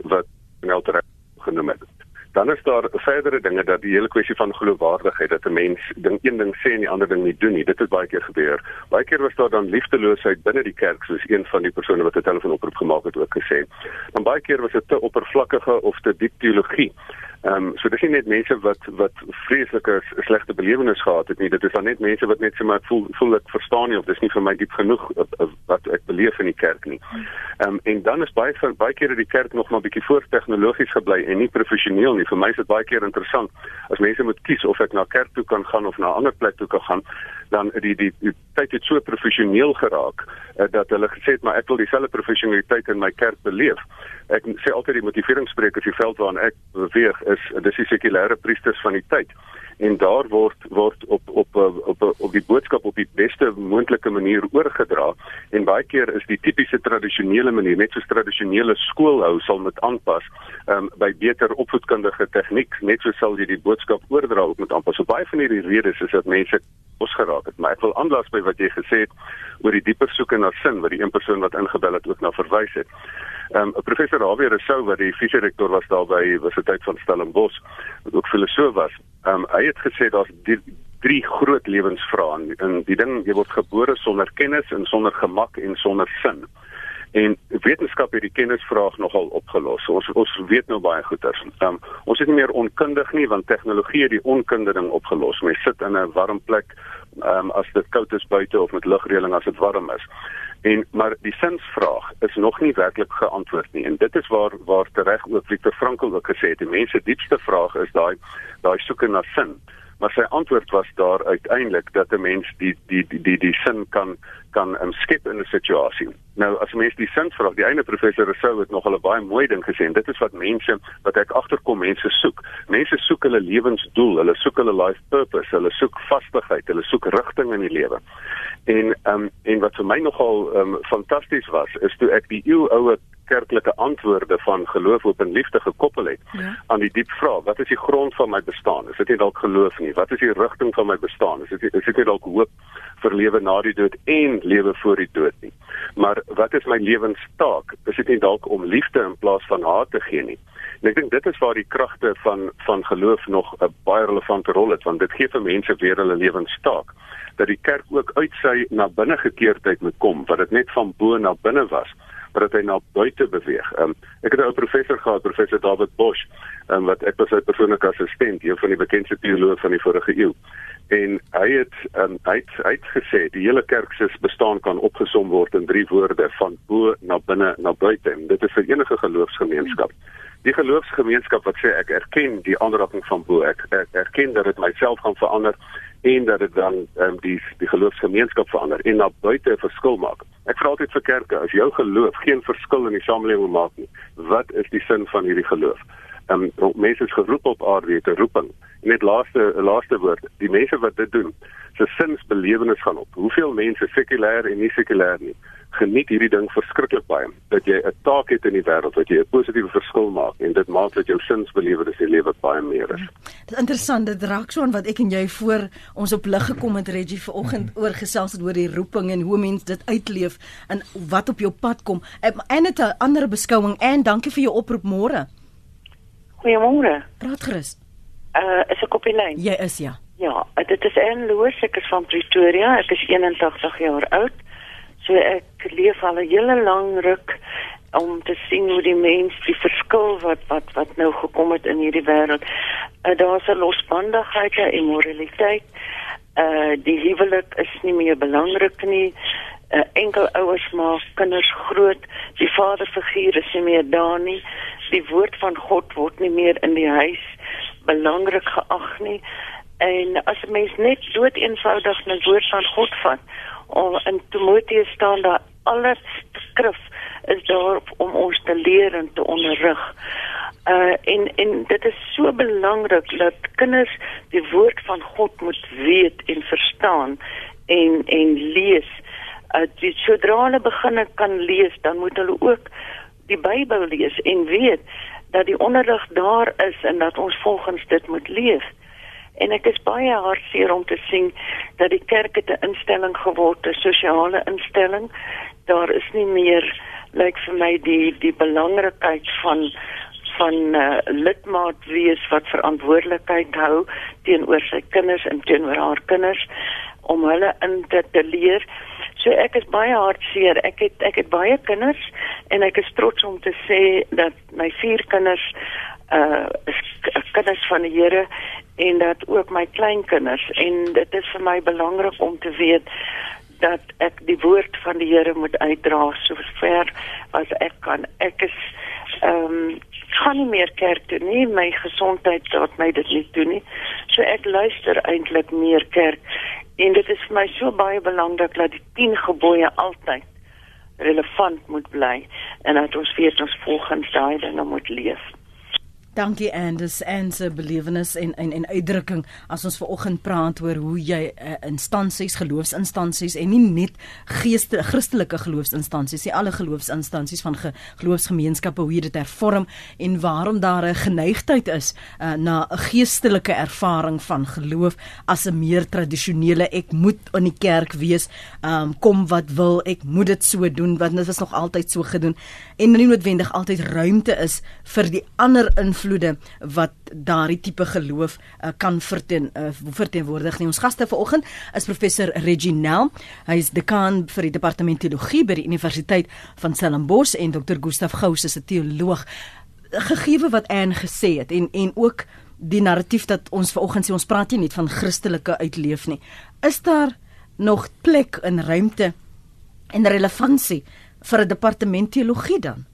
wat Nelter genoem het dan is daar verdere dinge dat die hele kwessie van geloofwaardigheid dat 'n mens ding een ding sê en die ander ding nie doen nie. Dit het baie keer gebeur. Baie keer was daar dan liefdeloosheid binne die kerk soos een van die persone wat 'n telefoonoproep gemaak het ook gesê. Dan baie keer was dit te oppervlakkige of te diep teologie Ehm um, so dis nie net mense wat wat vreeslike slegte belewenisse gehad het nie. Dit is dan net mense wat net sê maar voel voel ek verstaan nie of dis nie vir my diep genoeg wat ek beleef in die kerk nie. Ehm um, en dan is baie van baie kere die kerk nog maar bietjie voor tegnologies gebly en nie professioneel nie. Vir my is dit baie keer interessant as mense moet kies of ek na kerk toe kan gaan of na 'n ander plek toe kan gaan, dan die die, die tyd het so professioneel geraak uh, dat hulle gesê het maar ek wil dieselfde professionaliteit in my kerk beleef ek sê altyd die motiveringspreekers die veld waarin ek beweeg is dis die sekulêre priesters van die tyd. En daar word word op op op op, op die boodskap op die beste moontlike manier oorgedra. En baie keer is die tipiese tradisionele manier net soos tradisionele skoolhou sal met aanpas um, by beter opvoedkundige tegniek. Net so sal jy die boodskap oordra ook met aanpas. So baie van hierdie redes is dat mense ons geraak het. Maar ek wil aanlas by wat jy gesê het oor die dieper soeke na sin wat die een persoon wat ingebel het ook na verwys het Um, professor Rawie Rousseau wat die visierektor was daar by Universiteit van Stellenbosch wat ook filosoof was. Um, hy het gesê daar's drie groot lewensvrae en die ding jy word gebore sonder kennis en sonder gemak en sonder sin. En wetenskap het die kennisvraag nogal opgelos. Ons ons weet nou baie goeie. Um, ons is nie meer onkundig nie want tegnologie het die onkunde ding opgelos. Mens sit in 'n warm plek um, as dit koud is buite of met lugreëling as dit warm is. En maar die sinsvraag is nog nie werklik geantwoord nie. En dit is waar waar tereg ook Viktor Frankl ook gesê het, die mens se diepste vraag is daai daai soeke na sin. Maar sy antwoord was daar uiteindelik dat 'n mens die die die die die sin kan kan um, skep in 'n situasie. Nou as mens die sin vra, die ene professor Rousseau het nog 'n baie mooi ding gesê en dit is wat mense wat ek agterkom mense soek. Mense soek hulle lewensdoel, hulle soek hulle life purpose, hulle soek vastigheid, hulle soek rigting in die lewe. En ehm um, en wat vir my nogal ehm um, fantasties was, is toe ek die eeuoue kerklike antwoorde van geloof op en liefde gekoppel het ja. aan die diep vraag wat is die grond van my bestaan? Is dit nie dalk geloof nie? Wat is die rigting van my bestaan? Is dit is dit nie dalk hoop vir lewe na die dood en lewe voor die dood nie? Maar wat is my lewenstaak? Is dit nie dalk om liefde in plaas van haat te gee nie? En ek dink dit is waar die kragte van van geloof nog 'n baie relevante rol het want dit gee vir mense weer hulle lewenstaak dat die kerk ook uit sy na binne gekeerdheid moet kom wat dit net van bo na binne was maar dat hy na buite beweeg. Um, ek het 'n ou professor gehad, professor David Bosch, um, wat ek was sy persoonlike assistent, een van die bekendste teoloë van die vorige eeu. En hy het um, hy het, hy het gesê die hele kerk se bestaan kan opgesom word in drie woorde van bo na binne na buite. En dit is vir enige geloofsgemeenskap. Die geloofsgemeenskap wat sê ek erken die aanraking van bo, ek, ek erken dat dit myself gaan verander en dat dit dan um, die die geloofsgemeenskap verander en na buite 'n verskil maak. Ek vra altyd vir kerke, as jou geloof geen verskil in die samelewing maak nie, wat is die sin van hierdie geloof? Ehm um, mense is geroep op aarde te roeping. Net laaste laaste woord, die mense wat dit doen, se sinsbelewenis gaan op. Hoeveel mense sekulêr en nie sekulêr nie geniet hierdie ding verskriklik baie dat jy 'n taak het in die wêreld wat jy 'n positiewe verskil maak en dit maak dat jou sinsbelewenis in die lewe baie meer is. Dit is interessant dit raak so aan wat ek en jy voor ons op lig gekom het Reggie vanoggend mm. oor gesels het oor die roeping en hoe mense dit uitleef en wat op jou pad kom. En net 'n ander beskouing en dankie vir jou oproep môre. Goeiemôre. Praat gerus. Uh is ek op die lyn? Jy is ja. Ja, dit is Anne Loos, ek is van Pretoria. Ek is 81 jaar oud. So ek leef al 'n hele lang ruk om te sien hoe die mens die verskil wat wat wat nou gekom het in hierdie wêreld. Uh, Daar's 'n losbandigheid en moraliteit. Uh die huwelik is nie meer belangrik nie. Uh, enkel ouers maak kinders groot. Die vaderfiguur is nie meer daar nie. Die woord van God word nie meer in die huis belangrik geag nie. En as 'n mens net dood eenvoudig 'n woord van God vat, om in Timoteus staan daar alles skrif is daar om ons te leer en te onderrig. Uh en en dit is so belangrik dat kinders die woord van God moet weet en verstaan en en lees. Uh die sodra hulle begin kan lees, dan moet hulle ook die Bybel lees en weet dat die onderrig daar is en dat ons volgens dit moet leef. En ek is baie hartseer om te sien dat die kerk 'n instelling geword het, 'n sosiale instelling. Daar is nie meer lyk like vir my die die belangrikheid van van uh, lidmaat wees wat verantwoordelikheid hou teenoor sy kinders en teenoor haar kinders om hulle in te, te leer. So ek is baie hartseer. Ek het ek het baie kinders en ek is trots om te sê dat my vier kinders uh kinders van die Here en dat ook my kleinkinders en dit is vir my belangrik om te weet dat ek die woord van die Here moet uitdra so ver as ek kan. Ek is ehm um, gaan nie meer kerk toe nie. My gesondheid laat my dit nie doen nie. So ek luister eintlik meer kerk en dit is vir my so baie belangrik dat die 10 gebooie altyd relevant moet bly en dat ons weet ons volgens daai dinge moet leef. Dankie Anders en se belewenis en en en uitdrukking as ons vanoggend praat oor hoe jy uh, instansies, geloofsinstansies en nie net geeste Christelike geloofsinstansies, nie alle geloofsinstansies van ge, geloofsgemeenskappe hoe dit hervorm en waarom daar 'n geneigtheid is uh, na 'n geestelike ervaring van geloof as 'n meer tradisionele ek moet in die kerk wees, um, kom wat wil, ek moet dit so doen want dit was nog altyd so gedoen en nie noodwendig altyd ruimte is vir die ander invloede wat daardie tipe geloof uh, kan verteen uh, verteenwoordig nie. Ons gaste vanoggend is professor Reginel. Hy is dekaan vir die departement teologie by die Universiteit van Stellenbosch en Dr. Gustaf Gous is 'n teoloog. Gegeewe wat Anne gesê het en en ook die narratief dat ons vanoggend sê ons praat nie net van Christelike uitleef nie. Is daar nog plek en ruimte en relevantie vir 'n departement teologie dan?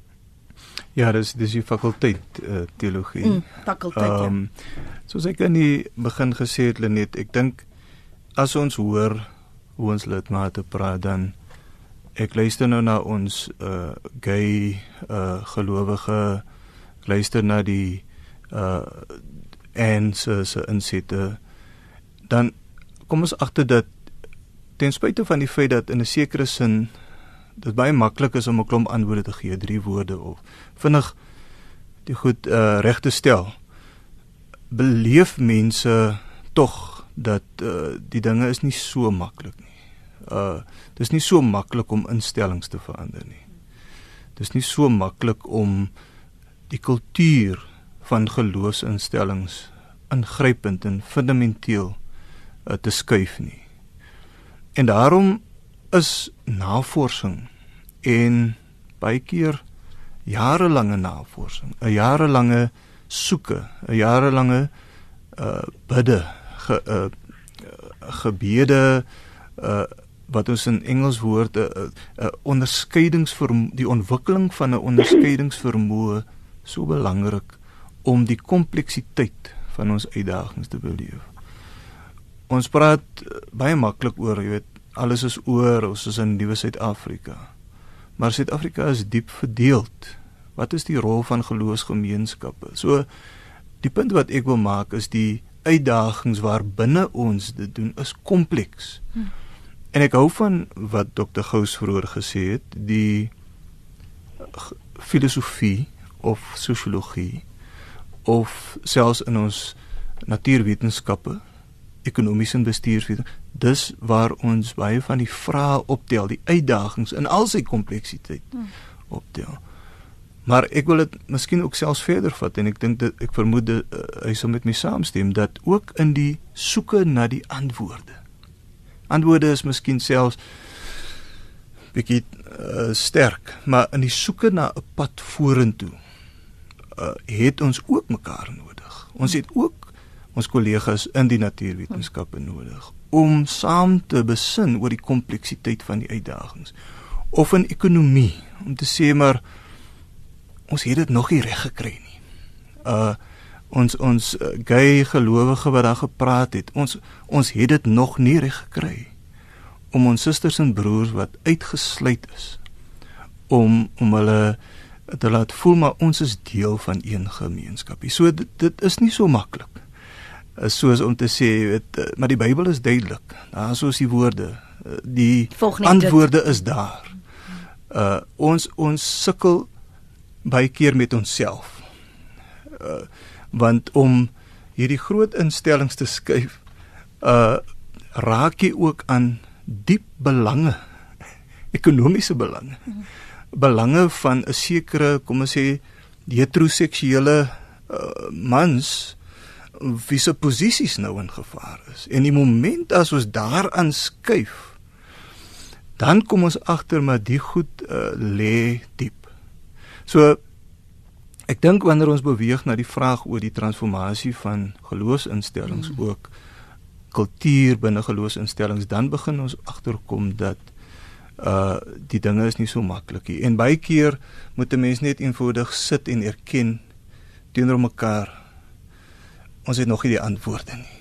Ja, dis dis die fakulteit uh, teologie. Mm, fakulteit. Ehm um, ja. soos ek in die begin gesê het Lenet, ek dink as ons hoor hoe ons lidmate praat dan ek luister nou na ons uh gay uh gelowige luister na die uh en se se insette dan kom ons agter dat ten spyte van die feit dat in 'n sekere sin dit baie maklik is om 'n klomp antwoorde te gee, drie woorde of vinnig die goed uh, reg te stel. Beleef mense tog dat uh, die dinge is nie so maklik nie. Uh dis nie so maklik om instellings te verander nie. Dis nie so maklik om die kultuur van geloofsinstellings ingrypend en fundamenteel uh, te skuif nie. En daarom is navorsing en baie keer jarelange navorsing, 'n jarelange soeke, 'n jarelange uh bidde, ge, uh, gebede uh wat ons in Engels woord 'n uh, uh, onderskeidingsvermoë, die ontwikkeling van 'n onderskeidingsvermoë so belangrik om die kompleksiteit van ons uitdagings te beleef. Ons praat baie maklik oor, jy weet, alles is oor ons is in nuwe Suid-Afrika. Maar Suid-Afrika is diep verdeeld. Wat is die rol van geloofsgemeenskappe? So die punt wat ek wil maak is die uitdagings waar binne ons dit doen is kompleks. Hm. En ek hou van wat Dr. Gous vroeër gesê het, die filosofie of sosiologie of selfs in ons natuurwetenskappe ekonomiese bestuurswetenskap dis waar ons baie van die vrae optel, die uitdagings in al sy kompleksiteit hmm. optel. Maar ek wil dit miskien ook selfs verder vat en ek dink dat ek vermoed uh, hy sal met my saamstem dat ook in die soeke na die antwoorde. Antwoorde is miskien selfs bietjie uh, sterk, maar in die soeke na 'n pad vorentoe uh, het ons ook mekaar nodig. Ons het ook ons kollegas in die natuurwetenskappe nodig om saam te besin oor die kompleksiteit van die uitdagings of in ekonomie om te sê maar ons het dit nog nie reg gekry nie. Uh ons ons uh, gay gelowige wat daar gepraat het, ons ons het dit nog nie reg gekry om ons susters en broers wat uitgesluit is om om hulle te laat voel maar ons is deel van een gemeenskap. So dit, dit is nie so maklik is soos om te sê weet eh, maar die Bybel is duidelik. Daar is soos die woorde, eh, die antwoorde dit. is daar. Uh ons ons sukkel baie keer met onsself. Uh want om hierdie groot instellings te skuif uh raak jy ook aan diep belange *laughs* ekonomiese belange belange van 'n sekere kom ons sê heteroseksuele uh, mans wie se posisies nou in gevaar is. En die oomblik as ons daaraan skuif, dan kom ons agter maar die goed uh, lê diep. So ek dink wanneer ons beweeg na die vraag oor die transformasie van geloofsinstellings mm. ook kultuur binne geloofsinstellings dan begin ons agterkom dat uh die dinge is nie so maklik nie. En baie keer moet 'n mens net eenvoudig sit en erken teenoor mekaar ons het nog nie die antwoorde nie.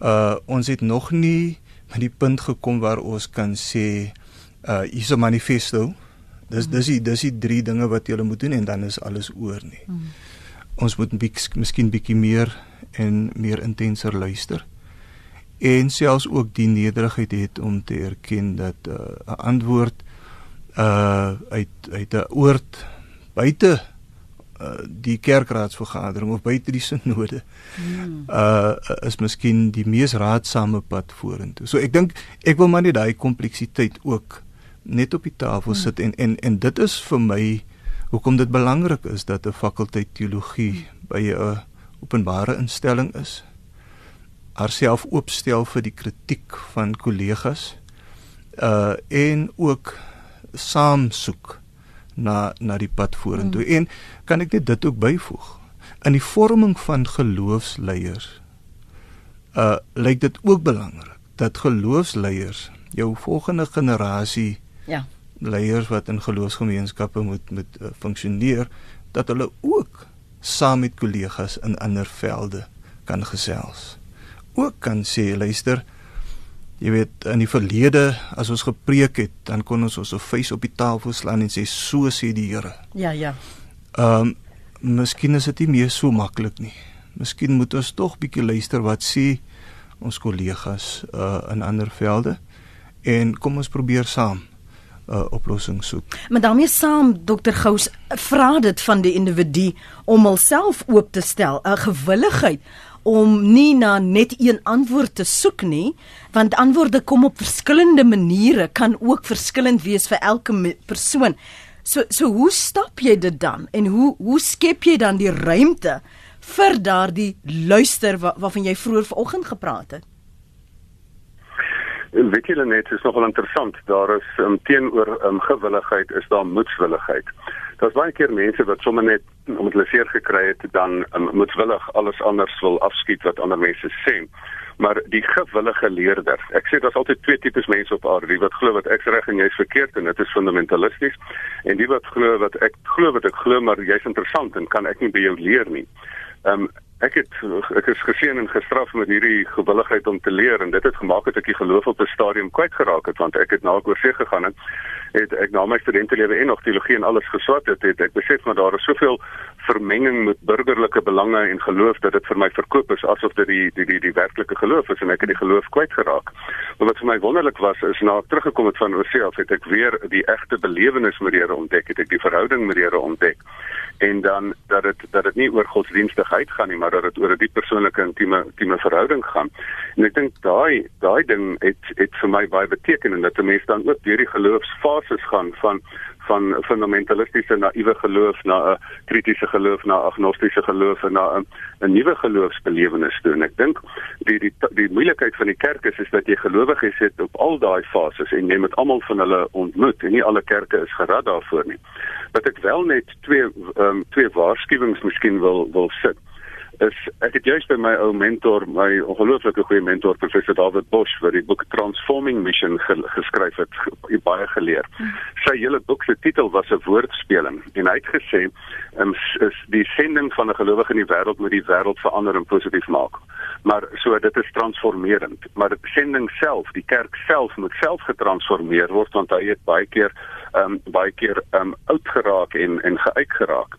Uh ons het nog nie by die punt gekom waar ons kan sê uh hier's 'n manifesto. Dis dis die dis die drie dinge wat jy moet doen en dan is alles oor nie. Hmm. Ons moet miskien bietjie meer en meer intenser luister en selfs ook die nederigheid het om te erken dat uh, 'n uh, antwoord uh uit uit 'n oord buite uh die kerkraadsvergadering of buite die sinode hmm. uh is miskien die mees raadsame pad vorentoe. So ek dink ek wil maar net daai kompleksiteit ook net op die tafel hmm. sit en en en dit is vir my hoekom dit belangrik is dat 'n fakulteit teologie hmm. by 'n openbare instelling is haarself oopstel vir die kritiek van kollegas uh en ook saam soek na na die pad vorentoe. Mm. En kan ek net dit ook byvoeg? In die vorming van geloofsleiers uh lyk dit ook belangrik dat geloofsleiers jou volgende generasie ja leiers wat in geloofsgemeenskappe moet moet uh, funksioneer dat hulle ook saam met kollegas in ander velde kan gesels ook kan sê luister jy weet in die verlede as ons gepreek het dan kon ons ons vuis op die tafel slaan en sê so sê die Here. Ja ja. Ehm um, miskien is dit nie meer so maklik nie. Miskien moet ons tog bietjie luister wat sê ons kollegas uh, in ander velde. En kom ons probeer saam 'n uh, oplossing soek. Maar daarmee saam Dr Gous vra dit van die individu om homself oop te stel, 'n gewilligheid om nie na net een antwoord te soek nie, want antwoorde kom op verskillende maniere, kan ook verskillend wees vir elke persoon. So so hoe stap jy dit dan en hoe hoe skep jy dan die ruimte vir daardie luister wa, waarvan jy vroeër vanoggend gepraat het? Weet jy net, is nogal interessant. Daar is um, teenoor um, gewilligheid is daar moedswilligheid. Daar's baie keer mense wat sommer net omdat hulle seer gekry het dan um, moedswillig alles anders wil afskiet wat ander mense sê. Maar die gewillige leerder, ek sê daar's altyd twee tipes mense op aarde, die wat glo wat ek reg en jy's verkeerd en dit is fundamentalisties en die wat glo wat ek glo wat ek glo maar jy's interessant en kan ek nie by jou leer nie. Ehm um, ek het ek is geseën en gestraf met hierdie gewilligheid om te leer en dit het gemaak dat ek die geloof op 'n stadium kwyt geraak het want ek het na oorsee gegaan en het ek na my studentelewe en nog teologie en alles geswat het, het ek besef maar daar is soveel vermenging met burgerlike belange en geloof dat dit vir my verkoop is asof dit die die die die werklike geloof is en ek het die geloof kwyt geraak. Maar wat vir my wonderlik was is na ek teruggekom het van af het ek weer die egte belewenis met die Here ontdek, het ek die verhouding met die Here ontdek en dan dat dit dat dit nie oor godsdienstigheid gaan nie maar dat dit oor 'n diep persoonlike intieme intieme verhouding gaan. En ek dink daai daai ding het het vir my baie beteken en dat 'n mens dan ook deur die geloofsfases gaan van van fundamentalistiese naïewe geloof na 'n kritiese geloof na agnostiese geloof en na 'n 'n nuwe geloofsbelewenis toe. En ek dink die die die moeilikheid van die kerk is is dat jy gelowiges het op al daai fases en jy moet almal van hulle ontmoet en nie alle kerke is gerad daarvoor nie. Wat ek wel net twee ehm um, twee waarskuwings miskien wil wil sit is ek het juist by my ou mentor, my ongelooflike goeie mentor professor David Bosch wat die boek Transforming Mission ge geskryf het, ge baie geleer. Sy hele boek se titel was 'n woordspeling en hy het gesê um, is die sending van 'n gelowige in die wêreld moet die wêreld verander en positief maak. Maar so dit is transformerend, maar die sending self, die kerk self moet self getransformeer word want hy het baie keer um, baie keer um, oud geraak en en geuit geraak.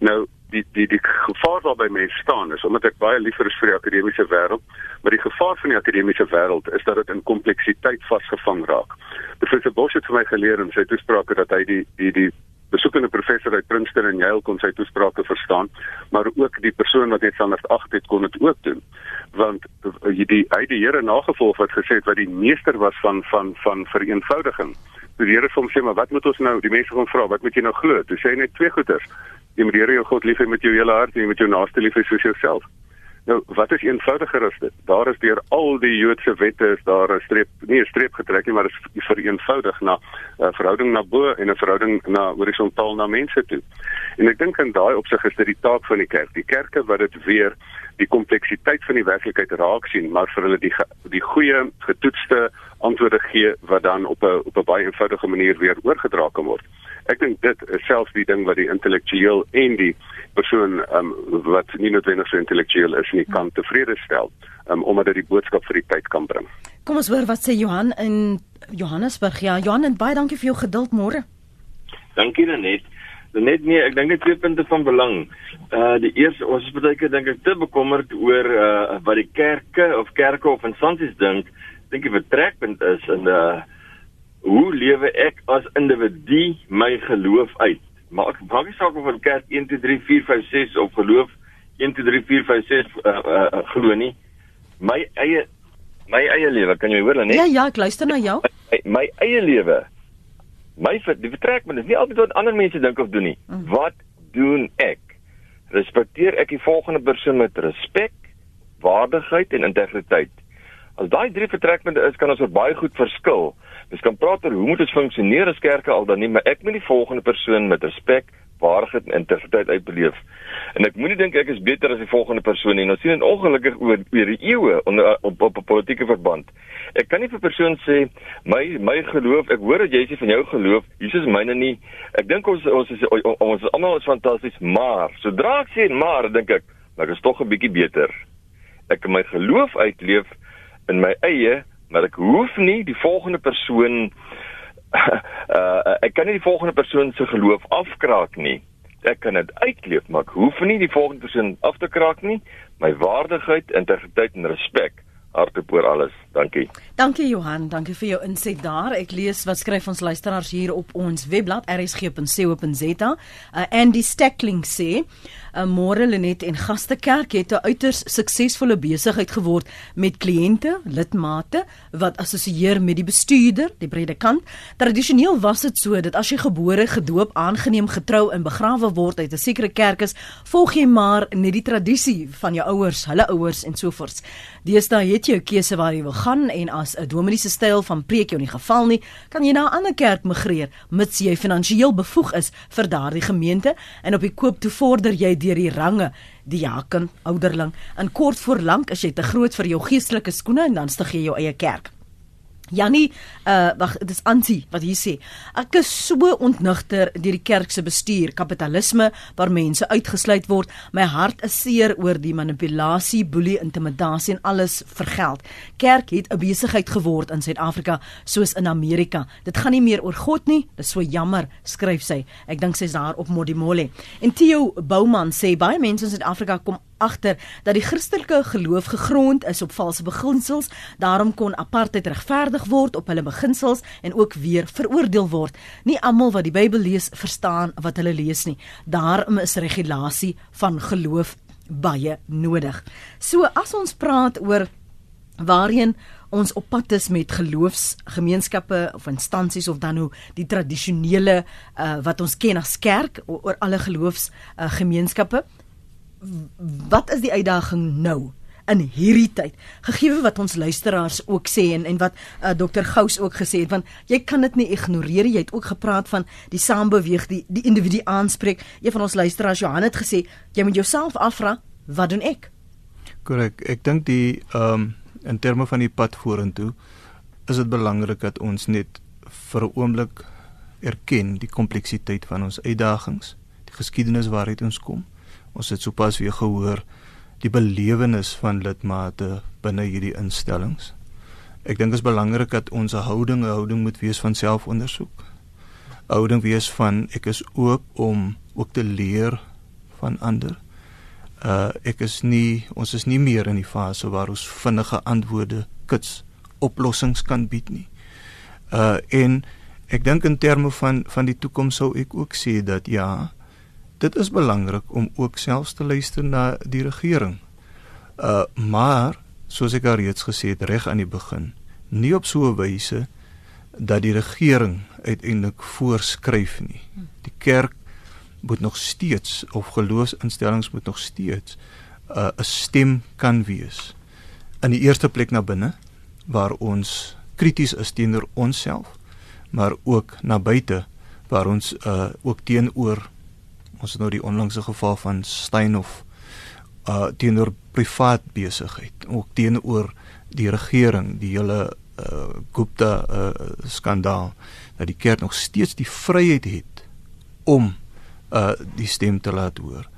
Nou die die die gevaar waarby mense staan is omdat ek baie liever is vir die akademiese wêreld, maar die gevaar van die akademiese wêreld is dat dit in kompleksiteit vasgevang raak. Professor Bosch het vir my geleer in sy toesprake dat hy die die die besoekende professor uit Princeton en Yale kon sy toesprake verstaan, maar ook die persoon wat net standaard 8 het kon dit ook doen. Want die die hy die Here nagevolg wat gesê het wat die meester was van van van vereenvoudiging. Die Here het hom sê maar wat moet ons nou die mense gaan vra, wat moet jy nou glo? Toe sê hy net twee goeters jy moet die Here jou God lief hê met jou hele hart en jy moet jou naaste lief hê soos jouself. Nou, wat is eenvoudiger as dit? Daar is deur al die Joodse wette is daar 'n streep, nie 'n streep getrek nie, maar is vereenvoudig na 'n uh, verhouding na bo en 'n verhouding na horisontaal na mense toe. En ek dink in daai opsig is dit die taak van die kerk. Die kerke wat dit weer die kompleksiteit van die werklikheid raak sien, maar vir hulle die die goeie getoetste antwoorde gee wat dan op 'n op 'n baie eenvoudige manier weer oorgedra kan word. Ek dink dit is selfs die ding wat die intellektueel en die persoon um, wat nie noodwendig so intellektueel is nie kan tevrede stel um, omdat dit die boodskap vir die tyd kan bring. Kom ons hoor wat sê Johan in Johannesburg. Ja, Johan, en baie dankie vir jou geduld môre. Dankie Lenet. Lenet nee, ek dink dit twee punte van belang. Uh die eerste ons is baie keer dink ek te bekommerd oor uh wat die kerke of kerke of instansies dink. Dink die vertrekpunt is in uh hoe lewe ek as individu my geloof uit? Maar ek maak nie saak of 'n kerk 1 2 3 4 5 6 of geloof 1 2 3 4 5 6 uh, uh, uh, glo nie. My eie my eie lewe, kan jy hoor dan nie? Ja ja, ek luister na jou. My, my eie lewe. My die vertrekpunt is nie altyd wat ander mense dink of doen nie. Mm. Wat doen ek? Respekteer ek die volgende persoon met respek, waardigheid en integriteit? As daai drie vertrekpunte is, kan ons oor baie goed verskil. Ons kan praat oor hoe moet ons funksioneer as kerke al dan nie, maar ek moet die volgende persoon met respek, waardigheid en integriteit uitbeleef. En ek moenie dink ek is beter as die volgende persoon nie. Ons sien dit ongelukkig oor oor die eeue onder op op 'n politieke verband. Ek kan nie vir 'n persoon sê my my geloof, ek hoor dat jy sê van jou geloof, Jesus myne nie. Ek dink ons ons is ons is almal is fantasties, maar sodra ek sê maar, dink ek, maar dit is tog 'n bietjie beter. Ek kan my geloof uitleef in my eie maar ek hoef nie die volgende persoon uh *laughs* ek kan nie die volgende persoon se geloof afkraak nie. Ek kan dit uitleef, maar ek hoef nie die volgende persoon af te kraak nie. My waardigheid, integriteit en respek hartop oor alles. Dankie. Dankie Johan, dankie vir jou inset daar. Ek lees wat skryf ons luisteraars hier op ons webblad rsg.co.za. Uh, Andy Steckling sê, uh, "Môre Lenet en Gastekerk het 'n uiters suksesvolle besigheid geword met kliënte, lidmate wat assosieer met die bestuurder, die predikant. Tradisioneel was dit so dat as jy gebore, gedoop, aangeneem, getrou en begrawe word uit 'n sekere kerk is, volg jy maar net die tradisie van jou ouers, hulle ouers en so voort. Deesdae het jy 'n keuse waar jy wil gaan en as 'n dominee se styl van preek jou nie geval nie, kan jy na 'n ander kerk migreer mits jy finansiëel bevoeg is vir daardie gemeente en op die koop toe vorder jy deur die range diaken, ouderling en kort voor lank is jy te groot vir jou geestelike skoene en dan stig jy jou eie kerk. Jannie, uh wag, dit is Ansie wat hier sê. Ek is so ontnigter deur die kerk se bestuur, kapitalisme waar mense uitgesluit word. My hart is seer oor die manipulasie, boelie, intimidasie en alles vir geld. Kerk het 'n besigheid geword in Suid-Afrika soos in Amerika. Dit gaan nie meer oor God nie. Dis so jammer, skryf sy. Ek dink sy's daar op Modimolle. En Theo Bouman sê baie mense in Suid-Afrika kom agter dat die Christelike geloof gegrond is op valse beginsels. Daarom kon apartheid regverdig word op hulle beginsels en ook weer veroordeel word. Nie almal wat die Bybel lees verstaan wat hulle lees nie. Daarom is regulasie van geloof baie nodig. So as ons praat oor waarheen ons op pad is met geloofsgemeenskappe of instansies of dan hoe die tradisionele uh, wat ons ken as kerk oor alle geloofsgemeenskappe uh, wat is die uitdaging nou in hierdie tyd? Gegee wat ons luisteraars ook sê en en wat uh, dokter Gous ook gesê het want jy kan dit nie ignoreer jy het ook gepraat van die saambeweeg die die individu aanspreek. Een van ons luisteraars Johan het gesê jy moet jouself afvra wat doen ek? Korrek. Ek dink die ehm um, in terme van die pad vorentoe is dit belangrik dat ons net vir 'n oomblik erken die kompleksiteit van ons uitdagings die geskiedenis waaruit ons kom Ons het sopas weer gehoor die belewenis van lidmate binne hierdie instellings. Ek dink dit is belangrik dat ons houding 'n houding moet wees van selfondersoek. Houding wees van ek is oop om ook te leer van ander. Uh ek is nie ons is nie meer in die fase waar ons vinnige antwoorde kits oplossings kan bied nie. Uh en ek dink in terme van van die toekoms sou ek ook sê dat ja, dit is belangrik om ook selfs te luister na die regering. Uh maar soos ek al reeds gesê het reg aan die begin, nie op so 'n wyse dat die regering uiteindelik voorskryf nie. Die kerk moet nog steeds of geloofsinstellings moet nog steeds uh, 'n stem kan wees in die eerste plek na binne waar ons krities is teenoor onsself maar ook na buite waar ons uh ook teenoor ons het nou die onlangse geval van Steinhof uh teenoor privaat besigheid ook teenoor die regering die hele uh Gupta uh skandaal dat die kerk nog steeds die vryheid het om uh die stem te laat hoor.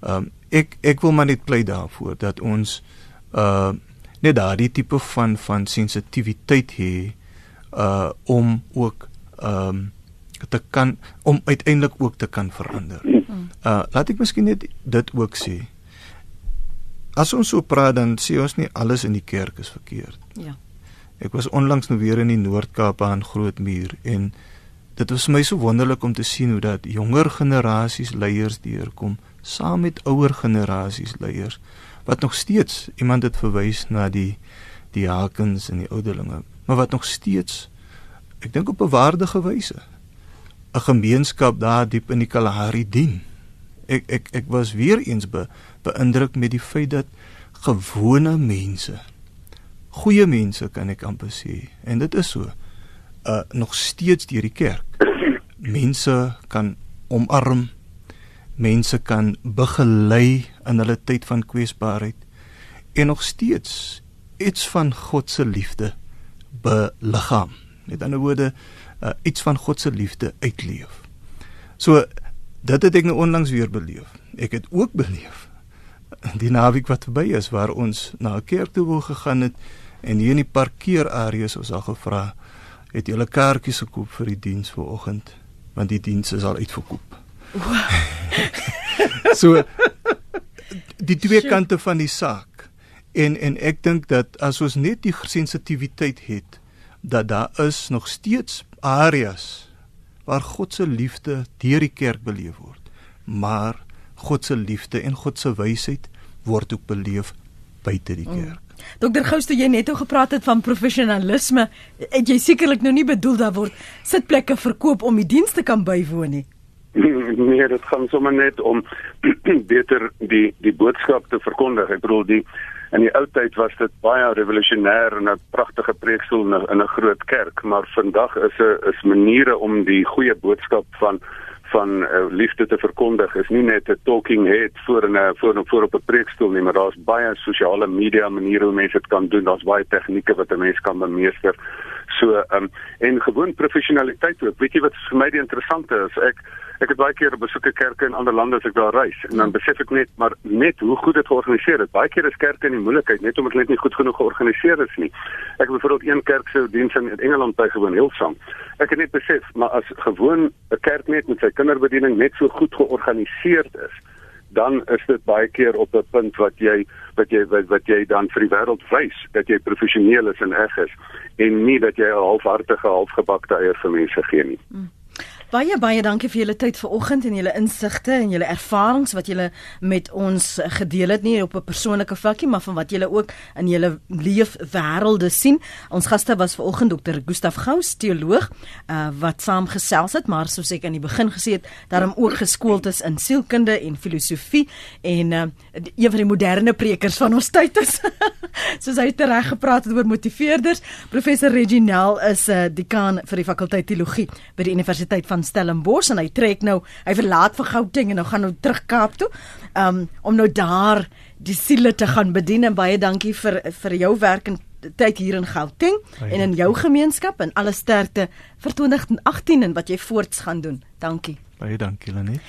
Um ek ek wil maar net pleit daarvoor dat ons uh net daardie tipe van van sensitiwiteit hê uh om ook um te kan om uiteindelik ook te kan verander. Uh laat ek miskien net dit ook sê. As ons so praat dan sê ons nie alles in die kerk is verkeerd. Ja. Ek was onlangs nou weer in die Noord-Kaap aan Grootmuur en dit was my so wonderlik om te sien hoe dat jonger generasies leiers deurkom saam met ouer generasies leiers wat nog steeds iemand het verwys na die die hakens en die ouderlinge maar wat nog steeds ek dink op 'n waardige wyse 'n gemeenskap daar diep in die Kalahari dien. Ek ek ek was weer eens be, beïndruk met die feit dat gewone mense goeie mense kan ek amper sê en dit is so uh nog steeds deur die kerk mense kan omarm mense kan begelei in hulle tyd van kwesbaarheid en nog steeds iets van God se liefde beliggaam met ander woorde uh, iets van God se liefde uitleef. So dit het ek nou onlangs weer beleef. Ek het ook beleef die naweek wat verby is waar ons na 'n kerk toe wou gegaan het en hier in die parkeerareas ons al gevra het julle kaartjies gekoop vir die diens vanoggend want die diens is al uitverkoop. *laughs* so die twee kante van die saak en en ek dink dat as ons net die sensitiwiteit het dat daar is nog steeds areas waar God se liefde deur die kerk beleef word. Maar God se liefde en God se wysheid word ook beleef buite die kerk. Mm. Dokter Gous, toe jy net oor gepraat het van professionalisme, het jy sekerlik nou nie bedoel daar word sitplekke verkoop om die dienste kan bywoon nie. *laughs* Nee, dit gaan sommer net om *clears throat* beter die die boodskap te verkondig. Ek bedoel die In die ou tyd was dit baie revolusionêr en 'n pragtige preekstoel in 'n in 'n groot kerk, maar vandag is 'n is maniere om die goeie boodskap van van uh, liefde te verkondig is nie net 'n talking head voor 'n voor 'n voor op 'n preekstoel nie, maar daar's baie sosiale media maniere hoe mense dit kan doen. Daar's baie tegnieke wat 'n mens kan bemeester. So, ehm um, en gewoon professionaliteit ook. Weet jy wat vir my die interessante is? Ek ek het baie keer besoeke kerke in ander lande as ek daar reis en dan hmm. besef ek net maar net hoe goed dit georganiseer is. Baie keer is kerke in die moeilikheid net omdat hulle net nie goed genoeg georganiseer is nie. Ek het byvoorbeeld een kerk se diens in Engeland bygewoon, Hillsong. Ek het net besef maar as gewoon 'n kerk net met sy kinderbediening net so goed georganiseer is, dan is dit baie keer op 'n punt wat jy wat jy wat, wat jy dan vir die wêreld wys dat jy professioneel is en reg is en nie dat jy 'n halfhartige halfgebakte eier vir mense gee nie. Mm. Baie baie dankie vir julle tyd vanoggend en julle insigte en julle ervarings wat julle met ons gedeel het nie op 'n persoonlike vlakkie maar van wat julle ook in julle leefwêrelde sien. Ons gaste was vanoggend dokter Gustaf Gous, teoloog, uh, wat saamgesels het, maar soos ek aan die begin gesê het, daarom ook geskoold is in sielkunde en filosofie en uh, een van die moderne preekers van ons tyd is. *laughs* soos hy tereg gepraat het oor motiveerders. Professor Reginel is 'n uh, dekaan vir die fakulteit teologie by die Universiteit van Stellenbosch en hy trek nou, hy verlaat vir Gauteng en nou gaan nou terug Kaap toe. Um om nou daar die siele te gaan bedien en baie dankie vir vir jou werk en tyd hier in Gauteng en in jou gemeenskap en alle sterkte vir 2018 en wat jy voorts gaan doen. Dankie. Baie dankie Lenet.